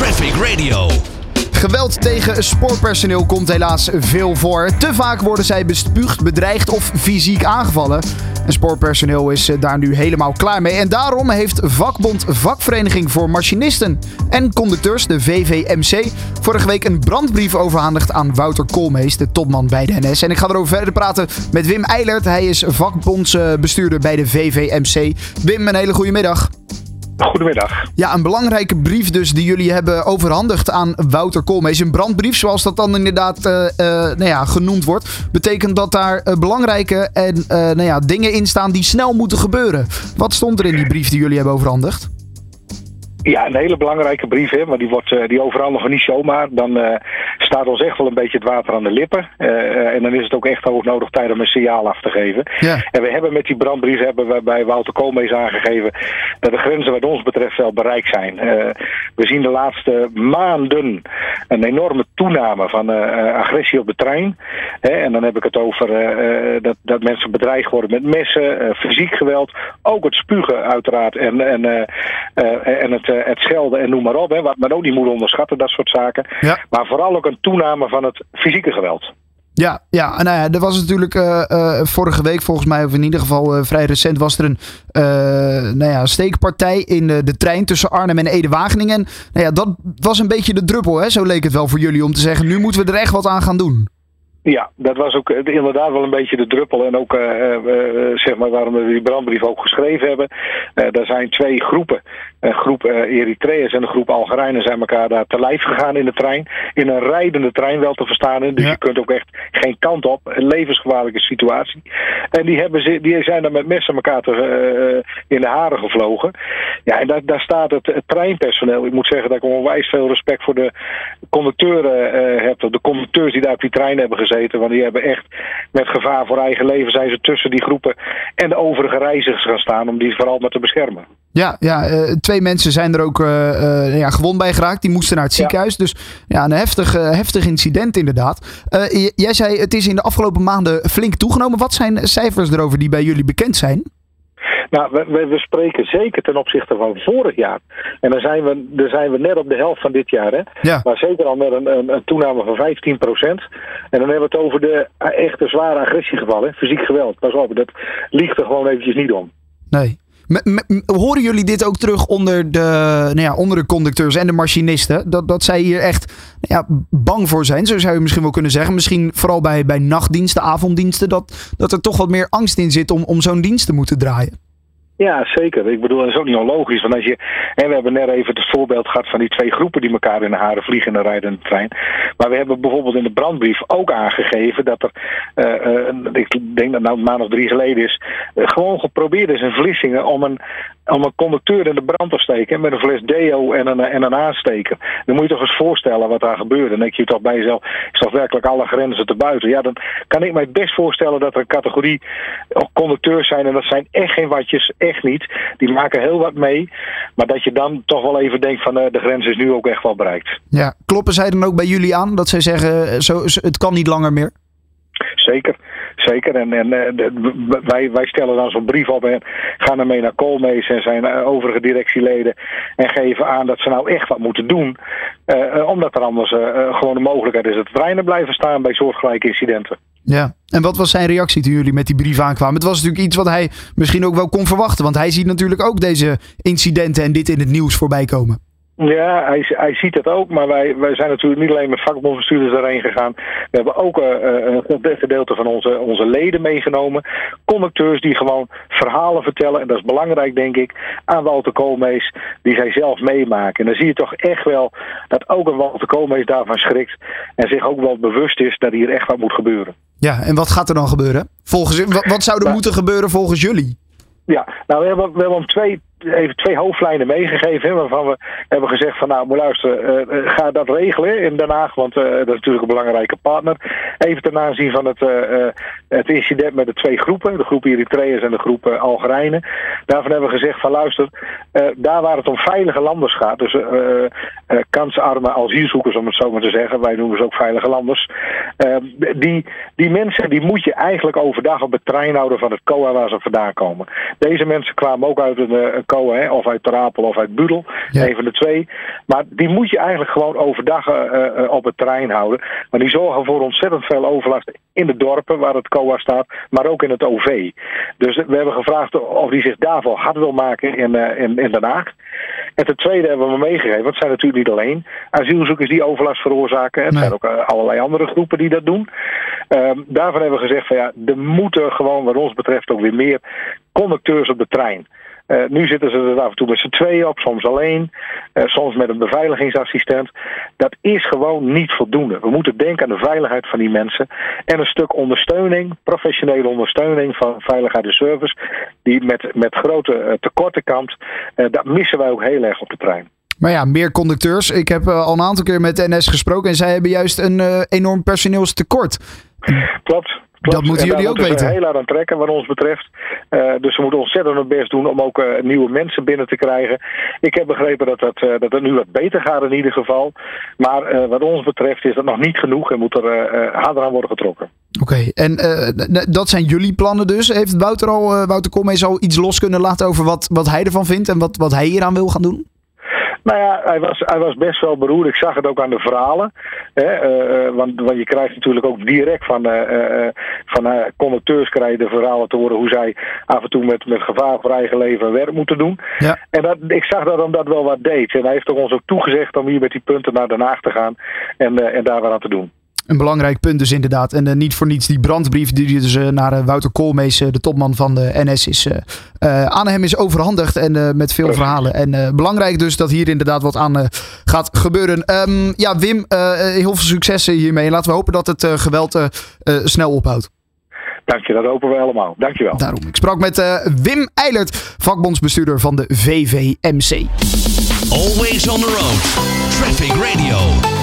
Traffic Radio. Geweld tegen spoorpersoneel komt helaas veel voor. Te vaak worden zij bespuugd, bedreigd of fysiek aangevallen. En spoorpersoneel is eh, daar nu helemaal klaar mee. En daarom heeft vakbond Vakvereniging voor Machinisten en Conducteurs, de VVMC, vorige week een brandbrief overhandigd aan Wouter Koolmees, de topman bij de NS. En ik ga erover verder praten met Wim Eilert. Hij is vakbondsbestuurder bij de VVMC. Wim, een hele goede middag. Goedemiddag. Ja, een belangrijke brief dus die jullie hebben overhandigd aan Wouter Koolmees. Een brandbrief, zoals dat dan inderdaad uh, uh, nou ja, genoemd wordt. Betekent dat daar uh, belangrijke en, nou ja, dingen in staan die snel moeten gebeuren. Wat stond er in die brief die jullie hebben overhandigd? Ja, een hele belangrijke brief, hè, maar die, wordt, die overhandigen niet zomaar. Dan staat ons echt wel een beetje het water aan de lippen. Uh, en dan is het ook echt hoog nodig tijd om een signaal af te geven. Ja. En we hebben met die brandbrief hebben we bij Wouter Koolmees aangegeven dat de grenzen wat ons betreft wel bereikt zijn. we zien de laatste maanden een enorme toename van agressie op de trein. En dan heb ik het over dat, dat mensen bedreigd worden met messen, fysiek geweld. Ook het spugen uiteraard en, en, en het het schelden en noem maar op. Hè, wat men ook niet moet onderschatten, dat soort zaken. Ja. Maar vooral ook een toename van het fysieke geweld. Ja, ja, nou ja, er was natuurlijk uh, uh, vorige week volgens mij, of in ieder geval uh, vrij recent, was er een nou ja, steekpartij in de, de trein tussen Arnhem en Ede-Wageningen. Nou ja, dat was een beetje de druppel, hè? zo leek het wel voor jullie, om te zeggen, nu moeten we er echt wat aan gaan doen. Ja, dat was ook inderdaad wel een beetje de druppel. En ook uh, uh, zeg maar waarom we die brandbrief ook geschreven hebben. Uh, er zijn twee groepen. Een groep Eritreërs en een groep Algerijnen zijn elkaar daar te lijf gegaan in de trein. In een rijdende trein wel te verstaan. Dus ja. je kunt ook echt geen kant op. Een levensgevaarlijke situatie. En die, hebben ze, die zijn dan met messen elkaar te, in de haren gevlogen. Ja, en daar, daar staat het, het, treinpersoneel. Ik moet zeggen dat ik onwijs veel respect voor de conducteuren heb. De conducteurs die daar op die trein hebben gezeten gezeten. Want die hebben echt met gevaar voor eigen leven zijn ze tussen die groepen en de overige reizigers gaan staan om die vooral maar te beschermen. Ja, ja uh, twee mensen zijn er ook uh, uh, ja, gewond bij geraakt. Die moesten naar het ziekenhuis. Ja. Dus ja, een heftig, heftig incident inderdaad. jij zei het is in de afgelopen maanden flink toegenomen. Wat zijn cijfers erover die bij jullie bekend zijn? Nou, we, we, spreken zeker ten opzichte van vorig jaar. En dan zijn we, dan zijn we net op de helft van dit jaar. Hè? Ja. Maar zeker al met een, een, een toename van 15 procent. En dan hebben we het over de echte zware agressiegevallen. Fysiek geweld. Pas op, dat liegt er gewoon eventjes niet om. Nee. Horen jullie dit ook terug onder de, nou ja, onder de conducteurs en de machinisten? Dat, dat zij hier echt nou ja, bang voor zijn, zo zou je misschien wel kunnen zeggen. Misschien vooral bij, bij nachtdiensten, avonddiensten, dat, dat er toch wat meer angst in zit om, om zo'n dienst te moeten draaien. Ja, zeker. Ik bedoel, dat is ook niet onlogisch. Want als je, en we hebben net even het voorbeeld gehad van die twee groepen die elkaar in de haren vliegen en rijden in de trein. Maar we hebben bijvoorbeeld in de brandbrief ook aangegeven dat er, uh, ik denk dat nou een maand of drie geleden is, uh, gewoon geprobeerd is in Vlissingen om een, om een conducteur in de brand te steken met een fles deo en een, en een aansteker. Dan moet je toch eens voorstellen wat daar gebeurt. Dan denk je toch bij jezelf, is toch werkelijk alle grenzen te buiten? Ja, dan kan ik mij best voorstellen dat er een categorie conducteurs zijn en dat zijn echt geen watjes, echt niet. Die maken heel wat mee. Maar dat je dan toch wel even denkt van uh, de grens is nu ook echt wel bereikt. Ja, kloppen zij dan ook bij jullie aan dat zij zeggen zo, het kan niet langer meer? Zeker, zeker. En, en wij, wij stellen dan zo'n brief op en gaan ermee naar Koolmees en zijn overige directieleden. En geven aan dat ze nou echt wat moeten doen. Uh, omdat er anders gewoon de mogelijkheid is dat treinen blijven staan bij soortgelijke incidenten. Ja, en wat was zijn reactie toen jullie met die brief aankwamen? Het was natuurlijk iets wat hij misschien ook wel kon verwachten. Want hij ziet natuurlijk ook deze incidenten en dit in het nieuws voorbij komen. Ja, hij, hij ziet het ook, maar wij, wij zijn natuurlijk niet alleen met vakbondbestuurders daarheen gegaan. We hebben ook uh, een gedeelte van onze, onze leden meegenomen. Conducteurs die gewoon verhalen vertellen, en dat is belangrijk denk ik, aan Walter Koolmees, die zij zelf meemaken. En dan zie je toch echt wel dat ook een Walter Koolmees daarvan schrikt en zich ook wel bewust is dat hier echt wat moet gebeuren. Ja, en wat gaat er dan gebeuren? Volgens, wat, wat zou er nou, moeten gebeuren volgens jullie? Ja, nou we hebben, we hebben om twee even twee hoofdlijnen meegegeven. Waarvan we hebben gezegd van nou, moet luisteren, uh, ga dat regelen in Den Haag. Want uh, dat is natuurlijk een belangrijke partner. Even ten aanzien van het, het incident met de twee groepen. De groep Eritreërs en de groep Algerijnen. Daarvan hebben we gezegd van luister, daar waar het om veilige landers gaat. Dus kansarme asielzoekers, om het zo maar te zeggen. Wij noemen ze ook veilige landers. Ehm, die, die mensen die moet je eigenlijk overdag op het trein houden van het COA waar ze vandaan komen. Deze mensen kwamen ook uit een, hè, of uit Trapel of uit Budel. Een van de twee. Maar die moet je eigenlijk gewoon overdag op het trein houden. Maar die zorgen voor ontzettend veel overlast in de dorpen waar het COA staat, maar ook in het OV. Dus we hebben gevraagd of die zich daarvoor hard wil maken in, in, in Den Haag. En ten tweede hebben we meegegeven, want het zijn natuurlijk niet alleen asielzoekers die overlast veroorzaken. Het zijn ook allerlei andere groepen die dat doen. Um, daarvan hebben we gezegd van ja, er moeten gewoon wat ons betreft ook weer meer conducteurs op de trein. Uh, nu zitten ze er af en toe met z'n tweeën op, soms alleen, uh, soms met een beveiligingsassistent. Dat is gewoon niet voldoende. We moeten denken aan de veiligheid van die mensen en een stuk ondersteuning, professionele ondersteuning van veiligheid en service, die met, met grote uh, tekorten kampt. dat missen wij ook heel erg op de trein. Maar ja, meer conducteurs. Ik heb al een aantal keer met NS gesproken en zij hebben juist een enorm personeelstekort. Klopt. Klopt. Dat moeten jullie ook weten. We heel hard aan trekken wat ons betreft. Uh, dus we moeten ontzettend ons best doen om ook uh, nieuwe mensen binnen te krijgen. Ik heb begrepen dat dat, uh, dat het nu wat beter gaat in ieder geval. Maar wat ons betreft is dat nog niet genoeg en moet er harder aan worden getrokken. Oké, okay. en dat zijn jullie plannen dus. Heeft Wouter al, Wouter Koolmees al iets los kunnen laten over wat, wat hij ervan vindt en wat, wat hij hieraan wil gaan doen? Nou ja, hij was, hij was best wel beroerd. Ik zag het ook aan de verhalen. Hè, uh, want, want je krijgt natuurlijk ook direct van, uh, van conducteurs krijg je de verhalen te horen hoe zij af en toe met, met gevaar voor eigen leven werk moeten doen. Ja. En dat, ik zag dat hem dat wel wat deed. En hij heeft toch ons ook toegezegd om hier met die punten naar Den Haag te gaan en, en daar wat aan te doen. Een belangrijk punt dus inderdaad. En uh, niet voor niets die brandbrief die dus uh, naar uh, Wouter Koolmees, de topman van de NS, is, aan hem is overhandigd. En met veel verhalen. En belangrijk dus dat hier inderdaad wat aan gaat gebeuren. Um, ja, Wim, heel veel succes hiermee. Laten we hopen dat het geweld snel ophoudt. Dank je, dat hopen we allemaal. Dank je wel. Daarom. Ik sprak met Wim Eilert, vakbondsbestuurder van de VVMC. Always on the road.